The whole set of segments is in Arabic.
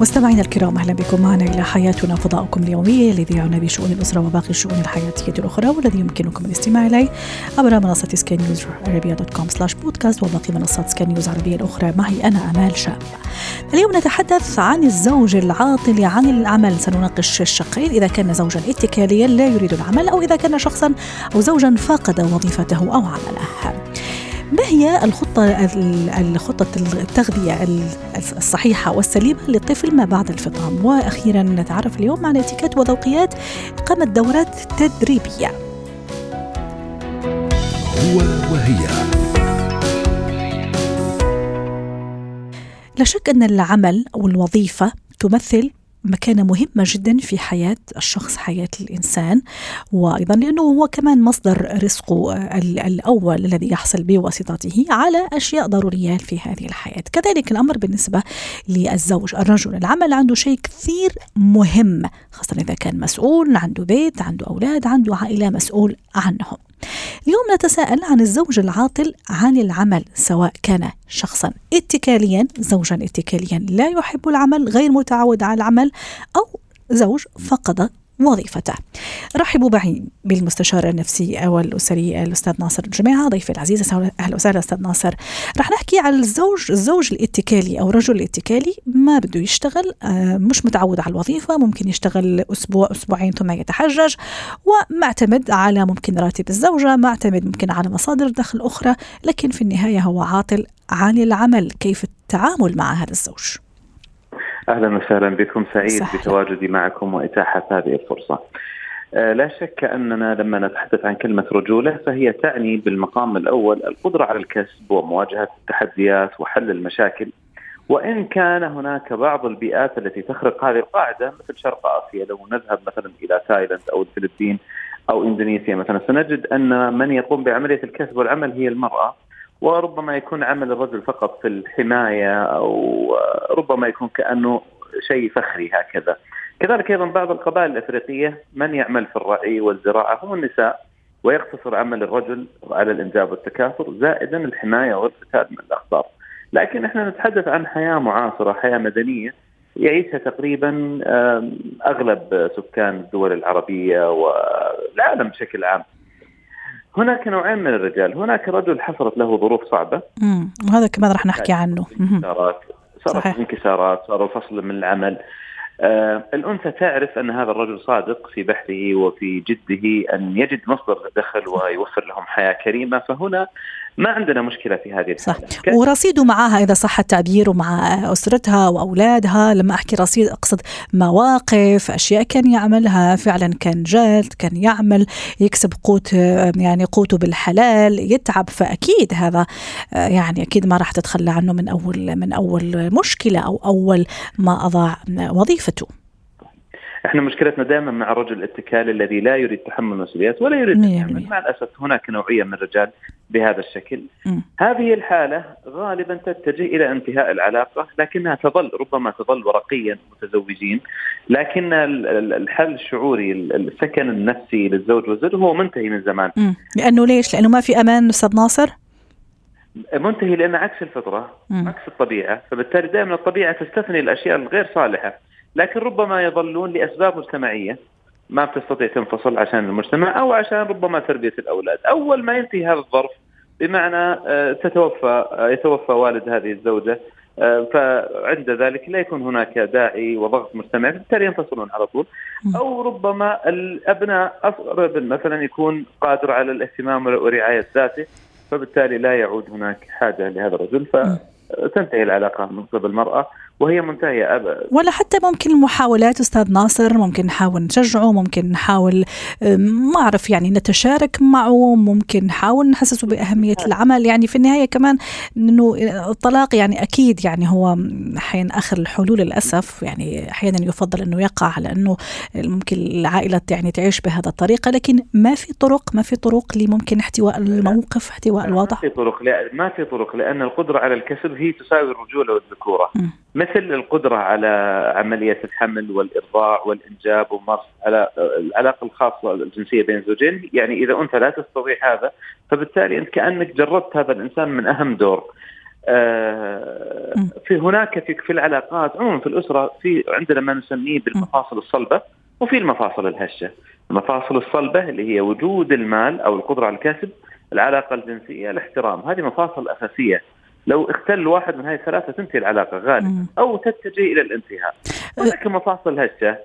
مستمعينا الكرام أهلا بكم معنا إلى حياتنا فضاؤكم اليومي الذي يعنى بشؤون الأسرة وباقي الشؤون الحياتية الأخرى والذي يمكنكم الاستماع إليه عبر منصة سكاي نيوز عربيه dot com slash podcast وباقي منصات سكاي نيوز العربيه الأخرى معي أنا أمال شاب. اليوم نتحدث عن الزوج العاطل عن العمل سنناقش الشقين إذا كان زوجا اتكاليا لا يريد العمل أو إذا كان شخصا أو زوجا فقد وظيفته أو عمله. ما هي الخطة الخطة التغذية الصحيحة والسليمة للطفل ما بعد الفطام؟ وأخيرا نتعرف اليوم عن اتيكيت وذوقيات إقامة دورات تدريبية. هو وهي. لا شك أن العمل أو الوظيفة تمثل مكانة مهمة جدا في حياة الشخص حياة الإنسان. وأيضا لأنه هو كمان مصدر رزقه الأول الذي يحصل بواسطته على أشياء ضرورية في هذه الحياة. كذلك الأمر بالنسبة للزوج. الرجل العمل عنده شيء كثير مهم خاصة إذا كان مسؤول عنده بيت عنده أولاد عنده عائلة مسؤول عنهم. اليوم نتساءل عن الزوج العاطل عن العمل سواء كان شخصا اتكاليا زوجا اتكاليا لا يحب العمل غير متعود على العمل أو زوج فقد وظيفته. رحبوا معي بالمستشار النفسي والأسري الأستاذ ناصر الجماعة ضيفي العزيز أهلا وسهلا أستاذ ناصر. رح نحكي على الزوج الزوج الاتكالي أو رجل الاتكالي ما بده يشتغل آه، مش متعود على الوظيفة ممكن يشتغل أسبوع أسبوعين ثم يتحجج ومعتمد على ممكن راتب الزوجة معتمد ممكن على مصادر دخل أخرى لكن في النهاية هو عاطل عن العمل. كيف التعامل مع هذا الزوج؟ أهلا وسهلا بكم سعيد صحيح. بتواجدي معكم وإتاحة هذه الفرصة. آه لا شك أننا لما نتحدث عن كلمة رجولة فهي تعني بالمقام الأول القدرة على الكسب ومواجهة التحديات وحل المشاكل. وإن كان هناك بعض البيئات التي تخرق هذه القاعدة مثل شرق آسيا لو نذهب مثلا إلى تايلاند أو الفلبين أو إندونيسيا مثلا سنجد أن من يقوم بعملية الكسب والعمل هي المرأة وربما يكون عمل الرجل فقط في الحماية أو ربما يكون كأنه شيء فخري هكذا. كذلك أيضا بعض القبائل الإفريقية من يعمل في الرعي والزراعة هم النساء ويقتصر عمل الرجل على الإنجاب والتكاثر زائدا الحماية والقتال من الاخطار. لكن إحنا نتحدث عن حياة معاصرة، حياة مدنية يعيشها تقريبا أغلب سكان الدول العربية والعالم بشكل عام. هناك نوعين من الرجال. هناك رجل حصلت له ظروف صعبة. امم وهذا كمان راح نحكي عنه. انكسارات صارت انكسارات صار فصل من العمل. آه الأنثى تعرف أن هذا الرجل صادق في بحثه وفي جده أن يجد مصدر دخل ويوفر لهم حياة كريمة. فهنا ما عندنا مشكلة في هذه الحالة. صح ورصيده معها إذا صح التعبير ومع أسرتها وأولادها لما أحكي رصيد أقصد مواقف أشياء كان يعملها فعلا كان جاد كان يعمل يكسب قوت يعني قوته بالحلال يتعب فأكيد هذا يعني أكيد ما راح تتخلى عنه من أول من أول مشكلة أو أول ما أضاع وظيفته. إحنا مشكلتنا دائما مع الرجل الاتكالي الذي لا يريد تحمل المسؤوليات ولا يريد مع الأسف هناك نوعية من الرجال بهذا الشكل م. هذه الحالة غالبا تتجه إلى انتهاء العلاقة لكنها تظل ربما تظل ورقيا متزوجين لكن الحل الشعوري السكن النفسي للزوج والزوج هو منتهي من زمان م. لأنه ليش؟ لأنه ما في أمان أستاذ ناصر؟ منتهي لأن عكس الفطرة م. عكس الطبيعة فبالتالي دائما الطبيعة تستثني الأشياء الغير صالحة لكن ربما يظلون لأسباب مجتمعية ما بتستطيع تنفصل عشان المجتمع أو عشان ربما تربية الأولاد، أول ما ينتهي هذا الظرف بمعنى آه، تتوفى آه، يتوفى والد هذه الزوجة آه، فعند ذلك لا يكون هناك داعي وضغط مجتمعي بالتالي ينفصلون على طول. أو ربما الأبناء اصغر مثلا يكون قادر على الاهتمام ورعايه ذاته فبالتالي لا يعود هناك حاجة لهذا الرجل فتنتهي العلاقة من قبل المرأة. وهي منتهية أبدا ولا حتى ممكن المحاولات أستاذ ناصر ممكن نحاول نشجعه ممكن نحاول ما أعرف يعني نتشارك معه ممكن نحاول نحسسه بأهمية العمل. يعني في النهاية كمان إنه الطلاق يعني أكيد يعني هو أحيانا آخر الحلول للأسف. يعني أحيانا يفضل إنه يقع على إنه ممكن العائلة يعني تعيش بهذا الطريقة. لكن ما في طرق ما في طرق لممكن احتواء الموقف احتواء الوضع ما في طرق لا ما في طرق لأن القدرة على الكسب هي تساوي الرجولة والذكورة. مثل القدرة على عملية الحمل والارضاع والإنجاب ومارس على العلاقة الخاصة الجنسية بين الزوجين يعني إذا أنت لا تستطيع هذا فبالتالي أنت كأنك جردت هذا الإنسان من أهم دور. آه في هناك في في العلاقات عموما في الأسرة في عندنا ما نسميه بالمفاصل الصلبة وفي المفاصل الهشة. المفاصل الصلبة اللي هي وجود المال أو القدرة على الكسب العلاقة الجنسية الاحترام هذه مفاصل أساسية. لو اختل واحد من هذه الثلاثة تنتهي العلاقة غالبا. أو تتجه إلى الانتهاء. هناك مفاصل هشة.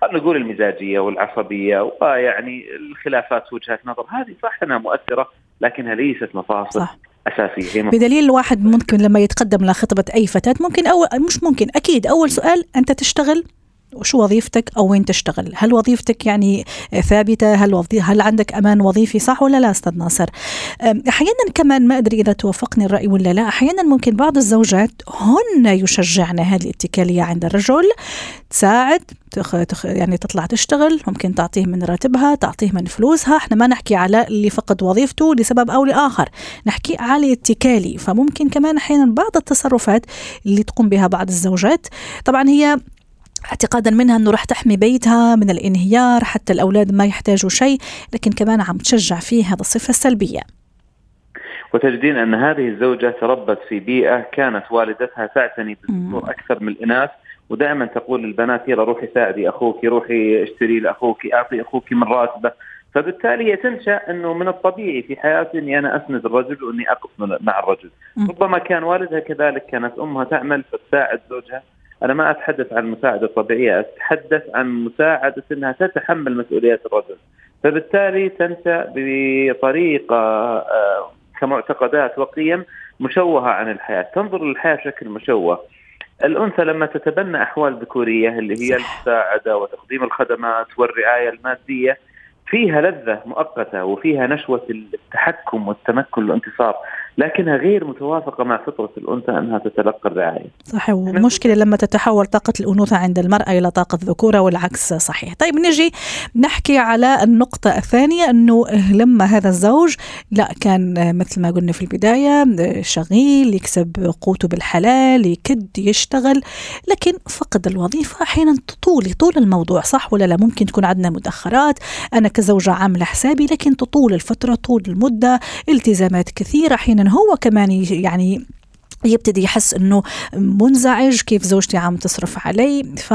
خلينا نقول المزاجية والعصبية ويعني الخلافات وجهات نظر. هذه صح انها مؤثرة لكنها ليست مفاصل صح. أساسية. هي بدليل الواحد ممكن لما يتقدم لخطبة أي فتاة ممكن اول مش ممكن أكيد أول سؤال أنت تشتغل؟ وشو وظيفتك أو وين تشتغل؟ هل وظيفتك يعني ثابتة؟ هل وظي... هل عندك أمان وظيفي صح ولا لا أستاذ ناصر؟ أحيانا كمان ما أدري إذا توافقني الرأي ولا لا أحيانا ممكن بعض الزوجات هن يشجعن هذه الاتكالية عند الرجل تساعد تخ... تخ... يعني تطلع تشتغل ممكن تعطيه من راتبها تعطيه من فلوسها إحنا ما نحكي على اللي فقد وظيفته لسبب أو لآخر نحكي على اتكالي فممكن كمان أحيانا بعض التصرفات اللي تقوم بها بعض الزوجات. طبعا هي اعتقادا منها انه راح تحمي بيتها من الانهيار حتى الاولاد ما يحتاجوا شيء لكن كمان عم تشجع فيه هذا الصفة السلبية. وتجدين أن هذه الزوجة تربت في بيئة كانت والدتها تعتني بالذكور أكثر من الإناث ودائما تقول للبنات يلا روحي ساعدي أخوك روحي اشتري لاخوك أعطي أخوك من راتبه. فبالتالي هي تنشأ أنه من الطبيعي في حياتي إني أنا أسند الرجل وإني أقف مع الرجل. ربما كان والدها كذلك كانت أمها تعمل فتساعد زوجها. أنا ما أتحدث عن المساعده الطبيعيه أتحدث عن مساعدة إنها تتحمل مسؤوليات الرجل. فبالتالي تنشأ بطريقة آه، كمعتقدات وقيم مشوهة عن الحياة. تنظر للحياة بشكل مشوه. الأنثى لما تتبنى أحوال ذكورية اللي هي المساعدة وتقديم الخدمات والرعاية المادية فيها لذة مؤقتة وفيها نشوة التحكم والتمكن والانتصار. لكنها غير متوافقة مع فطرة الأنثى أنها تتلقى الرعاية. صحيح ومشكلة لما تتحول طاقة الأنوثة عند المرأة إلى طاقة ذكورة والعكس صحيح. طيب نجي نحكي على النقطة الثانية أنه لما هذا الزوج لا كان مثل ما قلنا في البداية شغيل يكسب قوته بالحلال يكد يشتغل لكن فقد الوظيفة أحيانا تطول يطول الموضوع صح ولا لا؟ ممكن تكون عندنا مدخرات أنا كزوجة عاملة حسابي لكن تطول الفترة طول المدة التزامات كثيرة أحيانا هو كمان يعني يبتدي يحس إنه منزعج كيف زوجتي عم تصرف علي ف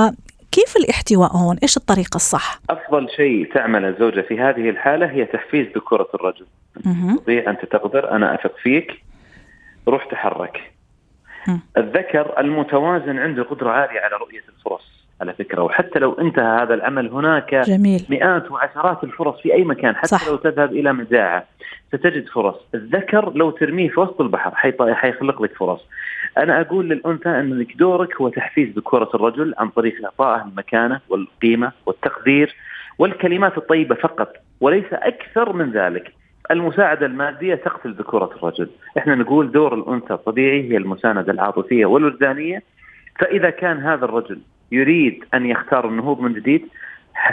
كيف الاحتواء هون؟ إيش الطريقة الصح؟ أفضل شيء تعمل الزوجة في هذه الحالة هي تحفيز ذكورة الرجل. تستطيع انت تقدر أنا أثق فيك روح تحرك. الذكر المتوازن عنده قدرة عالية على رؤية الفرص. على فكرة. وحتى لو انتهى هذا العمل هناك جميل. مئات وعشرات الفرص في أي مكان حتى صح. لو تذهب إلى مزاعه ستجد فرص. الذكر لو ترميه في وسط البحر حيخلق لك فرص. أنا أقول للأنثى أنك دورك هو تحفيز ذكوره الرجل عن طريق إعطائه المكانة والقيمة والتقدير والكلمات الطيبة فقط وليس أكثر من ذلك. المساعدة المادية تقتل ذكورة الرجل. إحنا نقول دور الأنثى الطبيعي هي المساندة العاطفية والوجدانية. فإذا كان هذا الرجل يريد أن يختار النهوض من جديد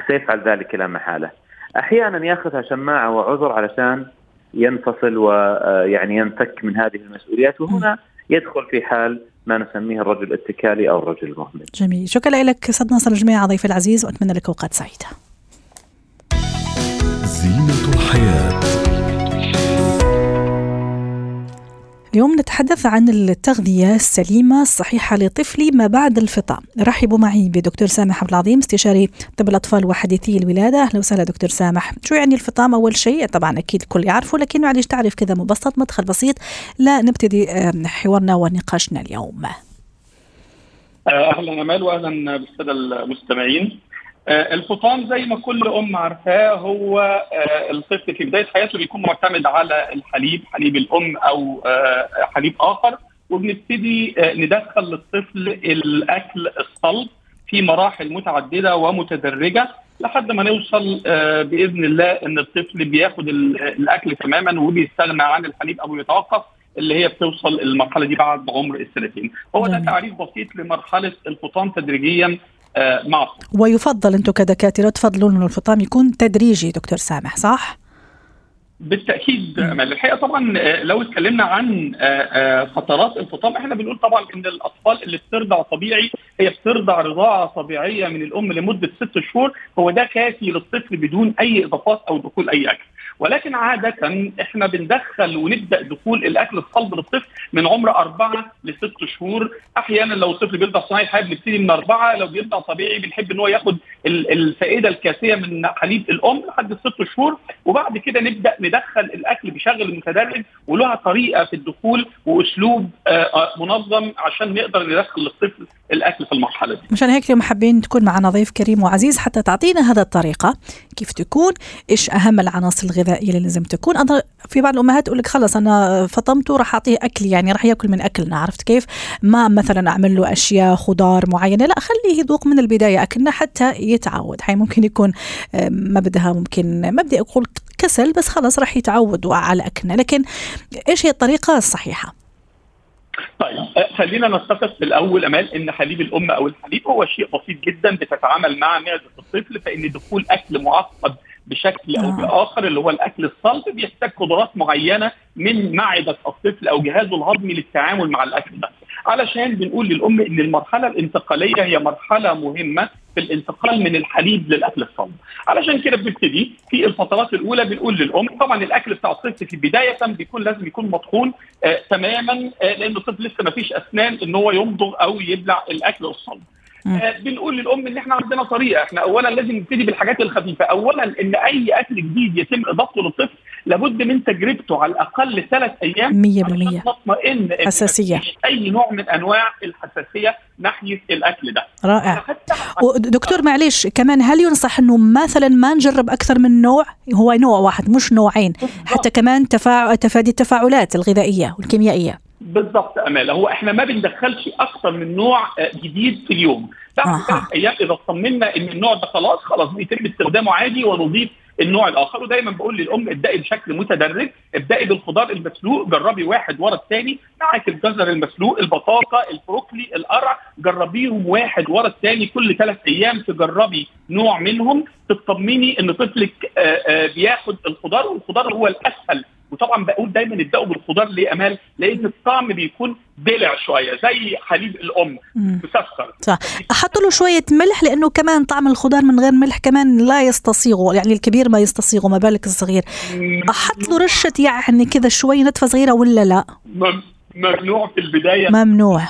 سيفعل ذلك لا محاله. أحيانا ياخذها شماعة وعذر علشان ينفصل ويعني ينفك من هذه المسؤوليات وهنا يدخل في حال ما نسميه الرجل الاتكالي أو الرجل المهمل. جميل، شكرا لك أستاذ ناصر الجميع ضيفي العزيز وأتمنى لك أوقات سعيدة. زينة الحياة اليوم نتحدث عن التغذية السليمة الصحيحة لطفلي ما بعد الفطام. رحبوا معي بدكتور سامح عبد العظيم استشاري طب الأطفال وحديثي الولادة. أهلا وسهلا دكتور سامح. شو يعني الفطام؟ أول شيء طبعا أكيد الكل يعرفه لكن معلش تعرف كذا مبسط مدخل بسيط. لا نبتدي حوارنا ونقاشنا اليوم. أهلا أمال وأهلا بالسادة المستمعين. آه، الفطام زي ما كل أم عارفاه هو آه، الطفل في بداية حياته بيكون معتمد على الحليب حليب الأم أو آه، حليب آخر وبنبتدي ندخل للطفل الأكل الصلب في مراحل متعددة ومتدرجة لحد ما نوصل بإذن الله إن الطفل بياخد الأكل تماما وبيستغنى عن الحليب أو يتوقف اللي هي بتوصل المرحلة دي بعد عمر السنتين. هو ده تعريف بسيط لمرحلة الفطام تدريجيا مع الطفل ويفضل أنتم كدكاترة تفضلون انه الفطام يكون تدريجي دكتور سامح صح؟ بالتأكيد أمل. الحقيقة طبعا لو اتكلمنا عن فترات الفطام إحنا بنقول طبعا إن الأطفال اللي بترضع طبيعي هي بترضع رضاعة طبيعية من الأم لمدة ست شهور هو ده كافي للطفل بدون أي إضافات أو دخول أي أكل. ولكن عادة إحنا بندخل ونبدأ دخول الأكل الصلب للطفل من عمر أربعة لست شهور، أحيانا لو الطفل بيرضع صناعي حابب نبتدي من أربعة، لو بيرضع طبيعي بنحب إن هو ياخد الفائدة الكافية من حليب الأم لحد ست شهور، وبعد كده نبدأ ندخل الأكل بشكل متدرج ولها طريقة في الدخول وأسلوب منظم عشان نقدر ندخل للطفل الأكل في المرحلة دي. مشان هيك اليوم حابين تكون معنا ضيف كريم وعزيز حتى تعطينا هذا الطريقة كيف تكون، إيش أهم العناصر الغذائية اللي لازم تكون. أنا في بعض الأمهات تقول لك خلص أنا فطمته راح أعطيه أكل يعني راح يأكل من أكلنا عرفت كيف؟ ما مثلا أعمل له أشياء خضار معينة لا خليه يذوق من البداية أكلنا حتى يتعود. هاي ممكن يكون ما بدها ممكن ما بدي أقول كسل بس خلص راح يتعود على أكلنا. لكن إيش هي الطريقة الصحيحة؟ طيب خلينا نتفق في الأول أمال إن حليب الأم أو الحليب هو شيء بسيط جدا بتتعامل مع معدة الطفل فإن دخول أكل معقد بشكل أو بآخر اللي هو الأكل الصلب بيحتاج قدرات معينة من معدة الطفل أو جهازه الهضمي للتعامل مع الأكل ده. علشان بنقول للأم إن المرحلة الانتقالية هي مرحلة مهمة في الانتقال من الحليب للأكل الصلب. علشان كده بنبتدي في الفترات الأولى بنقول للأم طبعا الأكل بتاع الطفل في بدايه بيكون لازم يكون مطحون آه تماما آه لأن الطفل لسه ما فيش أسنان إن هو يمضغ أو يبلع الأكل الصلب. آه بنقول للأم إن إحنا عندنا طريقة. إحنا اولا لازم نبتدي بالحاجات الخفيفة. اولا إن أي أكل جديد يتم إضافته للطفل لابد من تجربته على الأقل ثلاث أيام 100% نطمئن حساسية. أي نوع من أنواع الحساسية ناحية الأكل ده. رائع. ودكتور معلش كمان هل ينصح إنه مثلا ما نجرب أكثر من نوع؟ هو نوع واحد مش نوعين. حتى كمان تفاعل تفادي التفاعلات الغذائية والكيميائية. بالضبط أمال. هو إحنا ما بندخلش أكثر من نوع جديد في اليوم. بعد آه. ثلاث أيام إذا اطمنا إن النوع ده خلاص خلاص بيتم استخدامه عادي ونضيف النوع الآخر. ودايما بقول للأم ابدأي بشكل متدرج ابدأي بالخضار المسلوق جربي واحد ورا الثاني معاك الجزر المسلوق البطاطا البروكلي القرع جربيهم واحد ورا الثاني كل ثلاث أيام تجربي نوع منهم. تطمني إن طفلك آآ آآ بياخد الخضار والخضار هو الأسهل وطبعا بقول دايما ابداوا بالخضار ليه أمال؟ لأن الطعم بيكون دلع شوية زي حليب الأم مسكر صح. أحط له شوية ملح لأنه كمان طعم الخضار من غير ملح كمان لا يستصيغه يعني الكبير ما يستصيغه ما بالك الصغير. أحط له رشة يعني كذا شوية نتفة صغيرة ولا لا؟ ممنوع في البداية. ممنوع.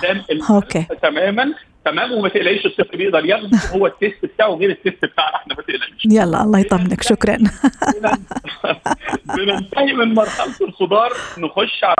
okay. تماما. تمام؟ وما تقلقيش الطفل بيقدر ياخده. هو ال taste بتاعه غير ال taste بتاعنا إحنا ما تقلقيش يلا الله يطمنك. شكرا. بننتهي من مرحلة الخضار. نخش على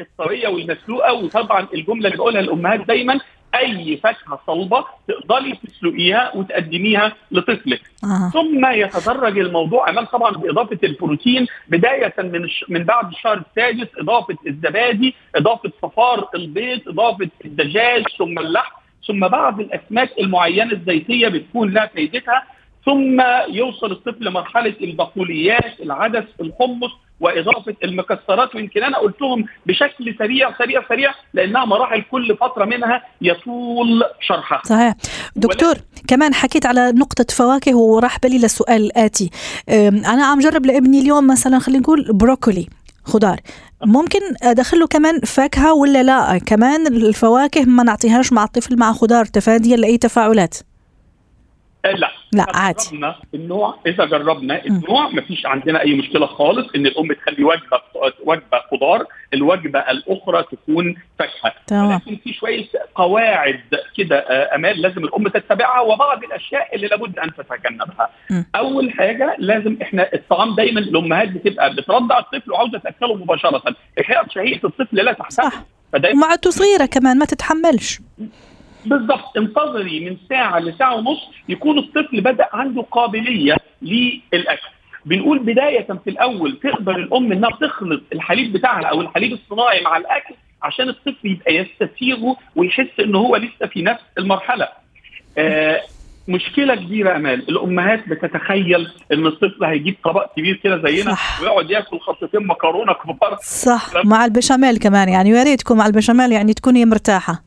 الطريه والمسلوقة وطبعا الجملة اللي بقولها الامهات دايما أي فاكهة صلبة تقدري تسلقيها وتقدميها لطفلك آه. ثم يتدرج الموضوع أمام طبعا بإضافة البروتين بداية من الش... من بعد الشهر السادس إضافة الزبادي إضافة صفار البيض إضافة الدجاج ثم اللحم ثم بعض الأسماك المعينة الزيتية بتكون لها فائدتها ثم يوصل الطفل لمرحلة البقوليات العدس الحمص وإضافة المكسرات ويمكن أنا قلتهم بشكل سريع سريع سريع لأنها مراحل كل فترة منها يطول شرحها. صحيح. دكتور كمان حكيت على نقطة فواكه وراح بالي للسؤال الاتي أنا عم جرب لابني اليوم مثلا خلينا نقول بروكولي خضار. ممكن ادخله كمان فاكهة ولا لا؟ كمان الفواكه ما نعطيهاش مع الطفل مع خضار تفاديا لأي تفاعلات؟ لا. لا عادي. جربنا النوع إذا جربنا النوع ما فيش عندنا أي مشكلة خالص إن الأم تخلي وجبة وجبة خضار الوجبة الأخرى تكون فاكهة. لكن في شوية قواعد كده أمال لازم الأم تتبعها وبعض الأشياء اللي لابد أن تتجنبها. أول حاجة لازم إحنا الطعام دايما الأمهات بتبقى بترضع الطفل وعاوزة تأكله مباشرة. الحقيقة شهيه الطفل لا تحتمل ومعدته صغيره كمان ما تتحملش. بالضبط انتظري من ساعة لساعة ونص يكون الطفل بدأ عنده قابلية للأكل. بنقول بداية في الأول تقدر الأم إنها تخلط الحليب بتاعها أو الحليب الصناعي مع الأكل عشان الطفل يبقى يستسيغه ويحس إن هو لسه في نفس المرحلة. آه مشكلة كبيرة أمال الأمهات بتتخيل إن الطفل هيجيب طبق كبير كده زينا صح. ويقعد ياكل خطتين مكرونة كبار. صح مع البشاميل كمان يعني ويا ريت تكون مع البشاميل يعني تكوني مرتاحة.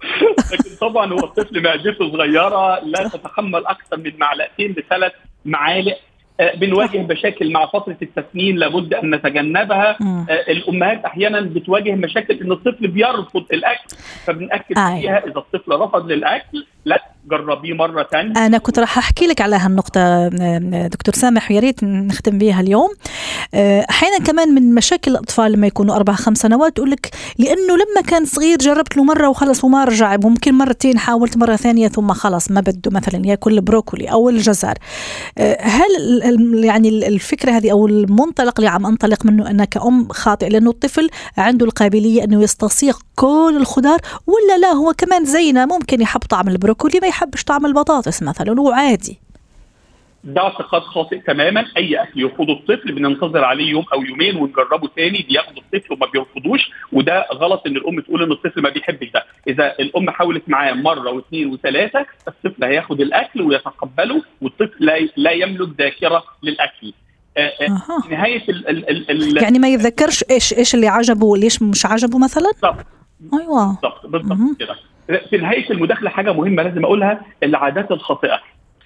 لكن طبعا هو الطفل معدته صغيرة لا تتحمل أكثر من معلقتين لثلاث معالق. آه، بنواجه مشاكل مع فترة التسنين لابد أن نتجنبها. آه، الأمهات أحيانا بتواجه مشاكل إن الطفل بيرفض الأكل فبنأكد آه. فيها إذا الطفل رفض للأكل لا جربيه مرة ثانية أنا كنت راح أحكي لك على هالنقطة دكتور سامح يا ريت نختم بها اليوم. أحيانا كمان من مشاكل الأطفال لما يكونوا أربع خمس سنوات تقول لك لأنه لما كان صغير جربت له مرة وخلص وما رجع ممكن مرتين حاولت مرة ثانية ثم خلص ما بده مثلا يأكل البروكولي أو الجزر. هل يعني الفكرة هذه أو المنطلق اللي عم أنطلق منه أنا كأم خاطئ لأنه الطفل عنده القابلية أنه يستصيغ كل الخضار ولا لا هو كمان زينا ممكن يحب طعم البروكولي ما يحبش طعم البطاطس مثلا وعادي ده اعتقاد خاطئ تماما. أي أكل يرفضه الطفل بننتظر عليه يوم أو يومين ونجربه تاني بياخده الطفل وما بيرفضوش وده غلط إن الأم تقول إن الطفل ما بيحبش ده. إذا الأم حاولت معاه مرة واثنين وثلاثة الطفل هياخد الأكل ويتقبله والطفل لا, لا يملك ذاكرة للأكل. آه، آه، نهاية ال ال ال يعني ما يتذكرش إيش إيش اللي عجبه وليش مش عجبه مثلا؟ بالضبط. أيوه. بالضبط بالضبط كده. في نهاية المداخلة حاجة مهمة لازم أقولها العادات الخاطئة.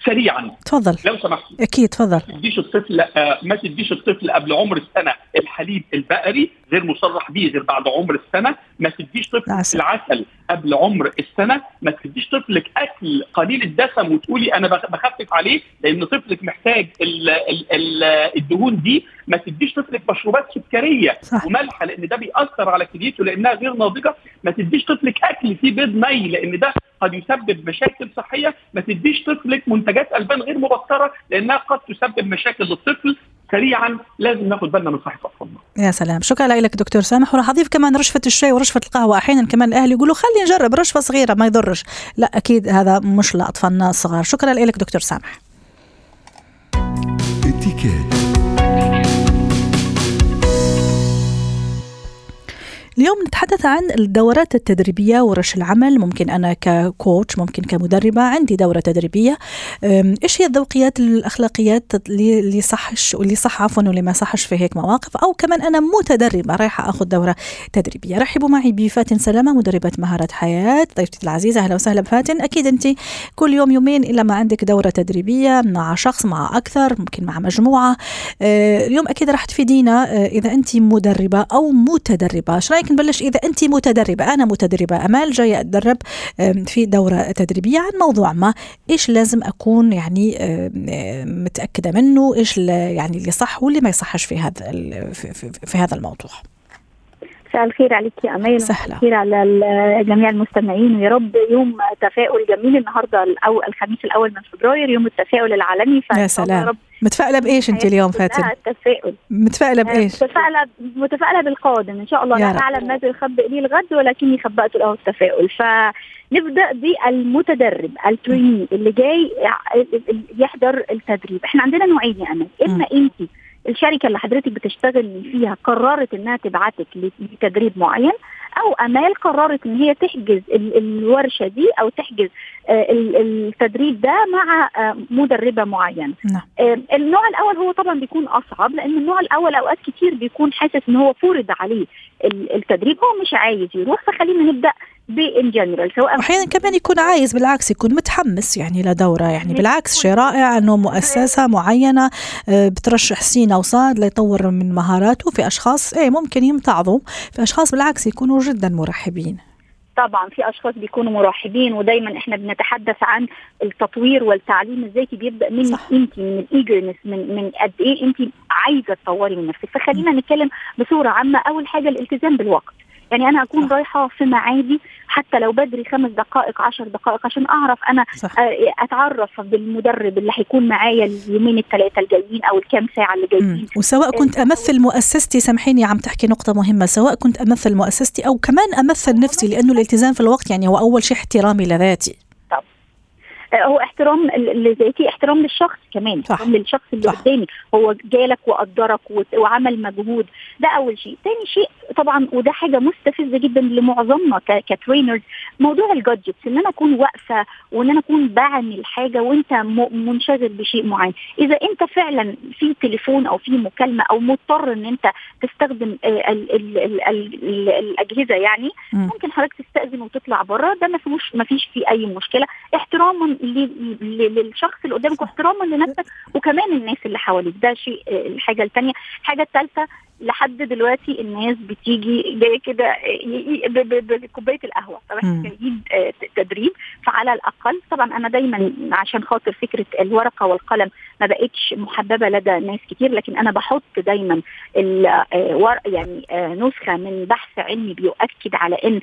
سريعا. تفضل لو سمحت. أكيد تفضل ما تديش الطفل آه، ما تديش الطفل قبل عمر السنة الحليب البقري غير مصرح به غير بعد عمر السنة. ما تديش طفل العسل, العسل. قبل عمر السنة ما تديش طفلك أكل قليل الدسم وتقولي أنا بخفف عليه لأن طفلك محتاج ال ال ال الدهون دي ما تديش طفلك مشروبات سكرية صح. ومالحه لأن ده بيأثر على كليته لأنها غير ناضجة ما تديش طفلك أكل فيه بيض ني لأن ده قد يسبب مشاكل صحية ما تديش طفلك منتجات ألبان غير مبطره لأنها قد تسبب مشاكل للطفل سريعا لازم ناخذ بالنا من صحة اطفالنا. يا سلام، شكرا لك دكتور سامح. وراح اضيف كمان رشفة الشاي ورشفة القهوة، أحيانا كمان الأهل يقولوا خلي نجرب رشفة صغيرة ما يضرش، لا أكيد هذا مش لاطفالنا الصغار، شكرا لك دكتور سامح. اليوم نتحدث عن الدورات التدريبية ورش العمل. ممكن أنا ككوتش ممكن كمدربة عندي دورة تدريبية. إيش هي الذوقيات الأخلاقيات اللي صحش واللي صح عفوا واللي ما صحش في هيك مواقف؟ أو كمان أنا متدربة رايحة أخذ دورة تدريبية. رحبوا معي بفاتن سلامة مدربة مهارات حياة. ضيفتي العزيزة أهلا وسهلا بفاتن. أكيد أنت كل يوم يومين إلا ما عندك دورة تدريبية مع شخص مع أكثر ممكن مع مجموعة. أه، اليوم أكيد راح تفيدينا. أه، إذا أنت مدربة أو متدربة إيش رايك نبلش إذا أنت متدربة أنا متدربة أمال جاية أتدرب في دورة تدريبية عن موضوع ما. إيش لازم أكون يعني متأكدة منه؟ إيش يعني اللي صح واللي ما يصحش في هذا في هذا الموضوع؟ مساء الخير عليك يا امال سهلة. الخير على جميع المستمعين. ويا رب يوم تفاؤل جميل النهارده الأو الخميس الأول من فبراير يوم التفاؤل العالمي. يا سلام. متفائلة بإيش أنت اليوم فاتن؟ التفاؤل متفائلة بإيش؟ متفائله متفائلة بالقادم. إن شاء الله لا اعلم ماذا يخبئ لي الغد ولكني خبأت له التفاؤل. فنبدأ بالمتدرب التريني اللي جاي يحضر التدريب. إحنا عندنا نوعين يا امل اما أنت. الشركة اللي حضرتك بتشتغل فيها قررت إنها تبعتك لتدريب معين. أو أمال قررت إن هي تحجز الورشة دي أو تحجز آه، التدريب ده مع آه، مدربة معينة. نعم. آه، النوع الأول هو طبعا بيكون أصعب لأن النوع الأول أوقات كتير بيكون حاسس إن هو فرض عليه التدريب هو مش عايز يروح فخلينا نبدأ بإن جنرال سواء أحيانا كمان يكون عايز بالعكس يكون متحمس يعني لدوره يعني بالعكس شيء رائع إنه مؤسسة معينة بترشح سين أو صاد ليطور من مهاراته في أشخاص إيه ممكن يمتعضوا في أشخاص بالعكس يكونوا جدا مرحبين. طبعا في أشخاص بيكونوا مرحبين ودايما إحنا بنتحدث عن التطوير والتعليم الذاتي بيبدأ من انت من الايجرنس من من قد إيه انت عايزة تطوري من نفسك. فخلينا نتكلم بصورة عامة. أول حاجة الالتزام بالوقت. يعني أنا اكون رايحة في معادي حتى لو بدري خمس دقائق عشر دقائق عشان أعرف أنا صح. آه، أتعرف بالمدرب اللي هيكون معايا اليومين الثلاثه الجايين أو الكام ساعة اللي جايين. وسواء كنت أمثل مؤسستي سامحيني عم تحكي نقطة مهمة سواء كنت أمثل مؤسستي أو كمان أمثل نفسي لأنه الالتزام في الوقت يعني هو أول شيء احترامي لذاتي. هو احترام لذاتي احترام للشخص كمان صح. احترام للشخص اللي قدامي هو جالك وقدرك وعمل مجهود ده أول شيء. ثاني شيء طبعا وده حاجة مستفزة جدا لمعظمنا ك trainers موضوع ال gadgets إن أنا أكون واقفة وإن أنا أكون بعمل حاجة وأنت منشغل بشيء معين. إذا أنت فعلا في تليفون أو في مكالمة أو مضطر إن أنت تستخدم ال ال ال ال الأجهزة يعني. ممكن حضرتك تستأذن وتطلع بره ده ما فيهوش ما فيش فيه أي مشكلة. احتراما للشخص اللي قدامك واحتراما لنفسك وكمان الناس اللي حواليك. ده شيء الحاجة الثانية الحاجة الثالثه لحد دلوقتي الناس بتيجي جاية كده بكوباية القهوة طب إحنا جايين تدريب فعلى الأقل طبعا أنا دايما عشان خاطر فكرة الورقة والقلم ما بقتش محببة لدى ناس كتير لكن أنا بحط دايما يعني نسخة من بحث علمي بيؤكد على إن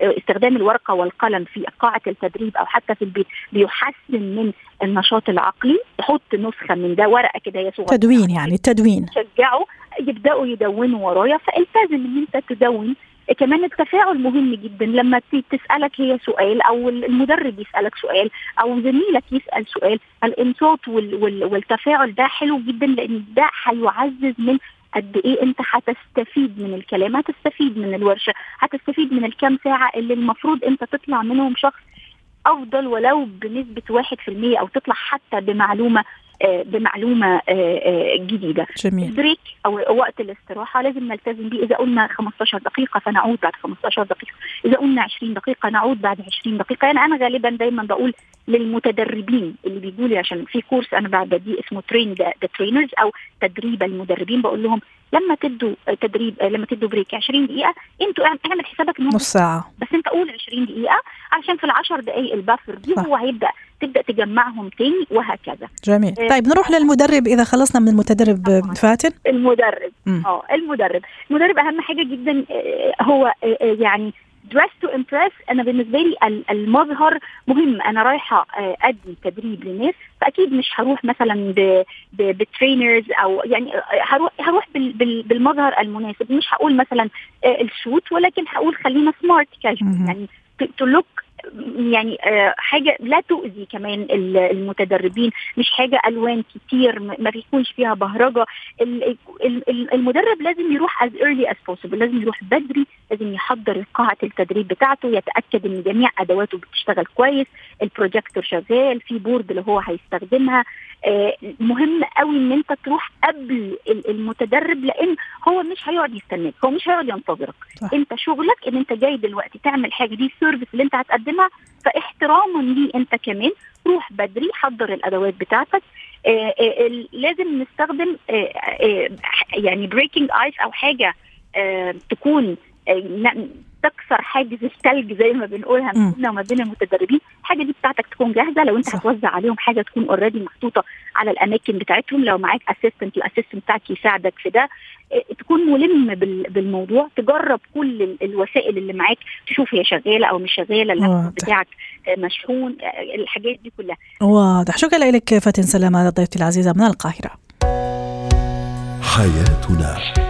استخدام الورقة والقلم في قاعة التدريب أو حتى في البيت بيحسن من النشاط العقلي. تحط نسخة من ده ورقة كده هي صغيرة. تدوين يعني التدوين شجعوا يبدأوا يدونوا ورايا فالتزم إن أنت تدون. كمان التفاعل مهم جدا. لما تسألك هي سؤال أو المدرب يسألك سؤال أو زميلك يسأل سؤال الانصات والتفاعل ده حلو جدا لأن ده هيعزز من قد إيه أنت هتستفيد من الكلام هتستفيد من الورشة هتستفيد من الكام ساعة اللي المفروض أنت تطلع منهم شخص أفضل ولو بنسبة 1% أو تطلع حتى بمعلومة بمعلومة جديدة. جميل. ال break أو وقت الاستراحة لازم نلتزم بيه. إذا قلنا 15 دقيقة فنعود بعد 15 دقيقة. إذا قلنا 20 دقيقة نعود بعد 20 دقيقة. يعني أنا غالبا دايما بقول للمتدربين اللي بيجوا لي عشان في course أنا بدي اسمه train the trainers أو تدريب المدربين. بقول لهم لما تدوا تدريب لما تدوا break 20 دقيقة أنتوا أعمل حسابك نص ساعة. بس أنت قول 20 دقيقة علشان في العشر دقائق ال buffer دي هو هيبدأ تبدأ تجمعهم تاني وهكذا. جميل. آه طيب نروح للمدرب إذا خلصنا من المدرب طبعا. فاتن. المدرب. آه المدرب. المدرب أهم حاجة جدا هو يعني dress to impress أنا بالنسبة لي المظهر مهم. أنا رايحة أدي تدريب للناس فأكيد مش هروح مثلا ب trainers أو يعني هروح هروح بالمظهر المناسب. مش هقول مثلا ال suit ولكن هقول خلينا smart casual يعني to look يعني حاجة لا تؤذي كمان المتدربين مش حاجة ألوان كتير ما بيكونش فيها بهرجة. المدرب لازم يروح as early as possible لازم يروح بدري لازم يحضر قاعة التدريب بتاعته يتأكد إن جميع أدواته بتشتغل كويس البروجيكتور شغال في board اللي هو هيستخدمها. مهم قوي إن أنت تروح قبل المتدرب لأن هو مش هيقعد يستناك هو مش هيقعد ينتظرك. صح. أنت شغلك إن أنت جاي دلوقتي تعمل حاجة دي ال service اللي أنت هتقدمها فاحتراما ليه انت كمان. روح بدري حضر الأدوات بتاعتك. آآ آآ لازم نستخدم آآ يعني breaking ice أو حاجة تكون تكسر حاجز الثلج زي ما بنقولها ما بيننا وما بين المتدربين. الحاجة دي بتاعتك تكون جاهزة. لو انت صح. هتوزع عليهم حاجة تكون already محطوطة على الأماكن بتاعتهم. لو معاك assistant ال assistant بتاعك يساعدك في ده. تكون ملم بالموضوع. تجرب كل الوسائل اللي معاك. تشوف هي شغالة أو مش شغالة. اللابتوب بتاعك مشحون. الحاجات دي كلها. واضح. شكرا لك فاتن سلامة ضيفتي العزيزة. من القاهرة. حياتنا.